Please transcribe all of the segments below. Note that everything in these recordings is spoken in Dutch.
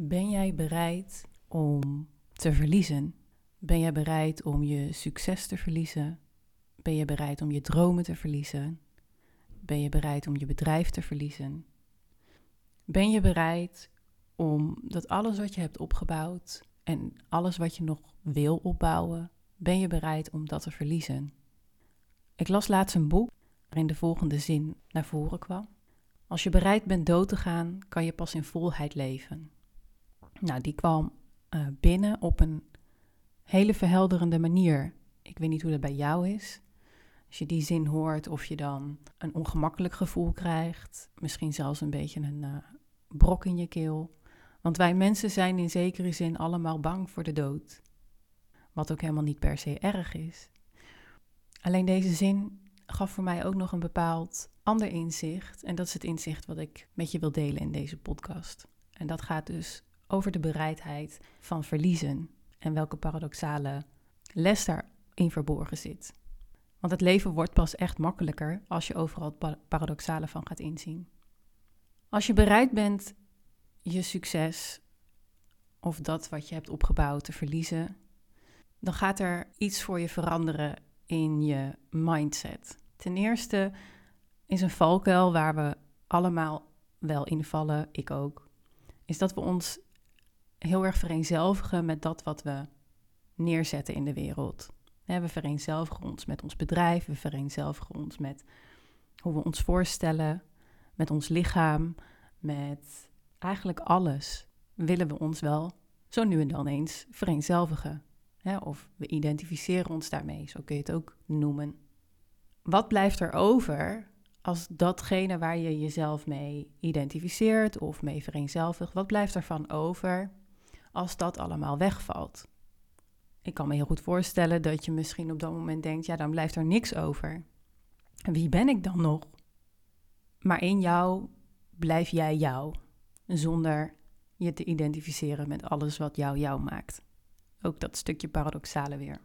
Ben jij bereid om te verliezen? Ben jij bereid om je succes te verliezen? Ben je bereid om je dromen te verliezen? Ben je bereid om je bedrijf te verliezen? Ben je bereid om dat alles wat je hebt opgebouwd en alles wat je nog wil opbouwen, ben je bereid om dat te verliezen? Ik las laatst een boek waarin de volgende zin naar voren kwam. Als je bereid bent dood te gaan, kan je pas in volheid leven. Nou, die kwam uh, binnen op een hele verhelderende manier. Ik weet niet hoe dat bij jou is. Als je die zin hoort, of je dan een ongemakkelijk gevoel krijgt, misschien zelfs een beetje een uh, brok in je keel. Want wij mensen zijn in zekere zin allemaal bang voor de dood. Wat ook helemaal niet per se erg is. Alleen deze zin gaf voor mij ook nog een bepaald ander inzicht. En dat is het inzicht wat ik met je wil delen in deze podcast. En dat gaat dus over de bereidheid van verliezen en welke paradoxale les daarin verborgen zit. Want het leven wordt pas echt makkelijker als je overal het paradoxale van gaat inzien. Als je bereid bent je succes of dat wat je hebt opgebouwd te verliezen, dan gaat er iets voor je veranderen in je mindset. Ten eerste is een valkuil waar we allemaal wel invallen, ik ook, is dat we ons heel erg vereenzelvigen met dat wat we neerzetten in de wereld. We vereenzelvigen ons met ons bedrijf, we vereenzelvigen ons met hoe we ons voorstellen, met ons lichaam, met eigenlijk alles willen we ons wel zo nu en dan eens vereenzelvigen. Of we identificeren ons daarmee, zo kun je het ook noemen. Wat blijft er over als datgene waar je jezelf mee identificeert of mee vereenzelvigt, wat blijft ervan over als dat allemaal wegvalt? Ik kan me heel goed voorstellen dat je misschien op dat moment denkt, ja, dan blijft er niks over. Wie ben ik dan nog? Maar in jou blijf jij jou, zonder je te identificeren met alles wat jou jou maakt. Ook dat stukje paradoxale weer.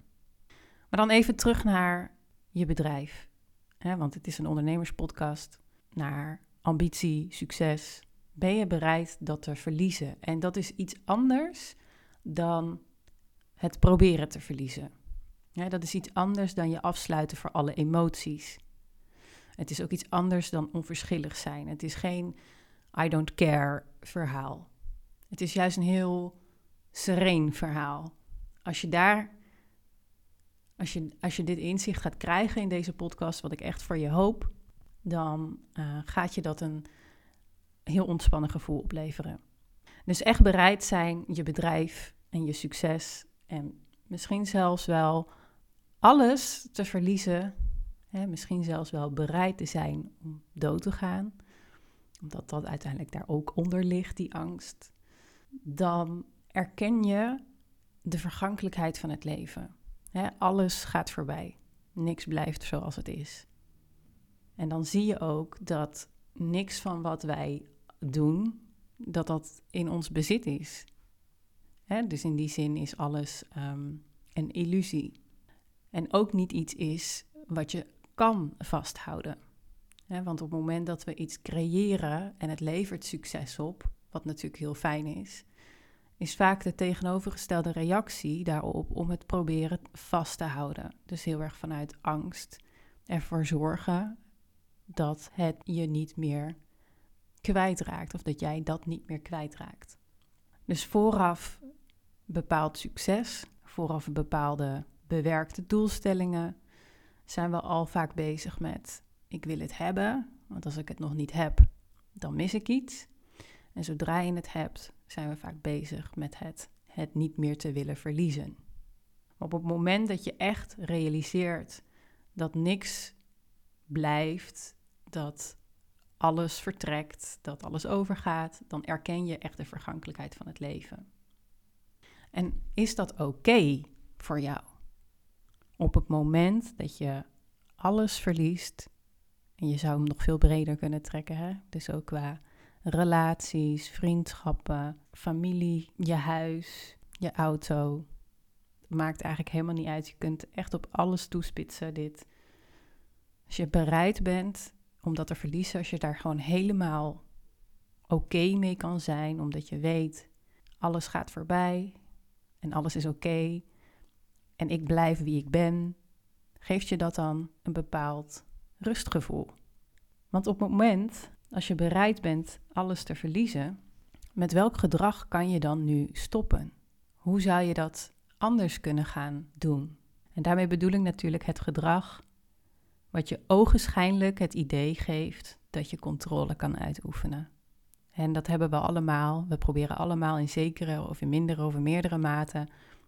Maar dan even terug naar je bedrijf. Want het is een ondernemerspodcast. Naar ambitie, succes. Ben je bereid dat te verliezen? En dat is iets anders dan het proberen te verliezen. Dat is iets anders dan je afsluiten voor alle emoties. Het is ook iets anders dan onverschillig zijn. Het is geen I don't care verhaal. Het is juist een heel sereen verhaal. Als je daar, als je, als je dit inzicht gaat krijgen in deze podcast, wat ik echt voor je hoop, dan uh, gaat je dat een heel ontspannen gevoel opleveren. Dus echt bereid zijn je bedrijf en je succes en misschien zelfs wel alles te verliezen. Hè, misschien zelfs wel bereid te zijn om dood te gaan. Omdat dat uiteindelijk daar ook onder ligt, die angst. Dan erken je de vergankelijkheid van het leven. Hè, alles gaat voorbij. Niks blijft zoals het is. En dan zie je ook dat niks van wat wij doen, dat dat in ons bezit is. Hè, dus in die zin is alles um, een illusie. En ook niet iets is wat je kan vasthouden. Hè, want op het moment dat we iets creëren en het levert succes op, wat natuurlijk heel fijn is, is vaak de tegenovergestelde reactie daarop om het proberen vast te houden. Dus heel erg vanuit angst ervoor zorgen dat het je niet meer kwijtraakt of dat jij dat niet meer kwijtraakt. Dus vooraf bepaald succes, vooraf bepaalde bewerkte doelstellingen, zijn we al vaak bezig met ik wil het hebben, want als ik het nog niet heb, dan mis ik iets. En zodra je het hebt, zijn we vaak bezig met het, het niet meer te willen verliezen. op het moment dat je echt realiseert dat niks blijft, dat alles vertrekt, dat alles overgaat, dan erken je echt de vergankelijkheid van het leven. En is dat oké voor jou? Op het moment dat je alles verliest, en je zou hem nog veel breder kunnen trekken, hè? dus ook qua relaties, vriendschappen, familie, je huis, je auto. Maakt eigenlijk helemaal niet uit. Je kunt echt op alles toespitsen dit. Als je bereid bent om dat te verliezen, als je daar gewoon helemaal oké mee kan zijn, omdat je weet, alles gaat voorbij en alles is oké en ik blijf wie ik ben, geeft je dat dan een bepaald rustgevoel. Want op het moment, als je bereid bent alles te verliezen, met welk gedrag kan je dan nu stoppen? Hoe zou je dat anders kunnen gaan doen? En daarmee bedoel ik natuurlijk het gedrag wat je ogenschijnlijk het idee geeft dat je controle kan uitoefenen. En dat hebben we allemaal. We proberen allemaal in zekere of in mindere of in meerdere mate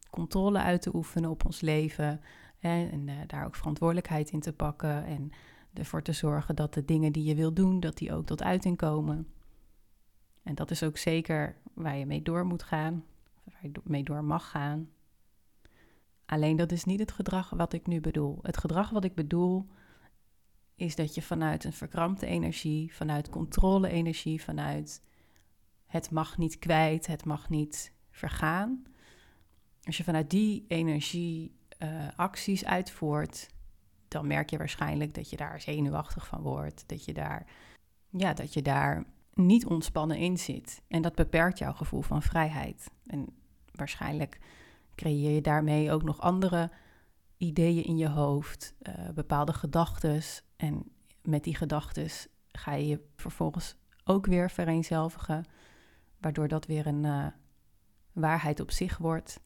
controle uit te oefenen op ons leven. En, en uh, daar ook verantwoordelijkheid in te pakken. En ervoor te zorgen dat de dingen die je wil doen, dat die ook tot uiting komen. En dat is ook zeker waar je mee door moet gaan, waar je mee door mag gaan. Alleen dat is niet het gedrag wat ik nu bedoel. Het gedrag wat ik bedoel is dat je vanuit een verkrampte energie, vanuit controle-energie, vanuit het mag niet kwijt, het mag niet vergaan. Als je vanuit die energie uh, acties uitvoert, dan merk je waarschijnlijk dat je daar zenuwachtig van wordt, dat je daar, ja, dat je daar niet ontspannen in zit. En dat beperkt jouw gevoel van vrijheid. En waarschijnlijk creëer je daarmee ook nog andere ideeën in je hoofd, uh, bepaalde gedachten. En met die gedachten ga je je vervolgens ook weer vereenzelvigen, waardoor dat weer een uh, waarheid op zich wordt.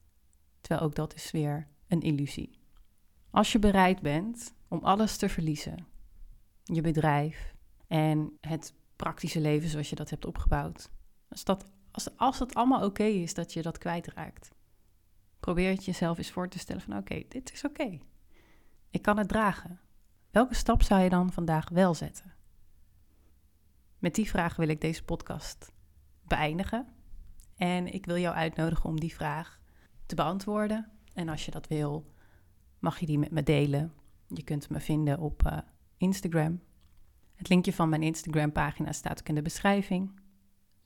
Terwijl ook dat is weer een illusie. Als je bereid bent om alles te verliezen, je bedrijf en het praktische leven zoals je dat hebt opgebouwd, als dat, als, als het allemaal oké is dat je dat kwijtraakt, probeer het jezelf eens voor te stellen van oké, dit is oké. Ik kan het dragen. Welke stap zou je dan vandaag wel zetten? Met die vraag wil ik deze podcast beëindigen. En ik wil jou uitnodigen om die vraag te beantwoorden. En als je dat wil, mag je die met me delen. Je kunt me vinden op uh, Instagram. Het linkje van mijn Instagram-pagina staat ook in de beschrijving.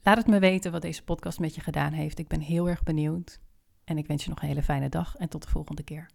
Laat het me weten wat deze podcast met je gedaan heeft. Ik ben heel erg benieuwd. En ik wens je nog een hele fijne dag en tot de volgende keer.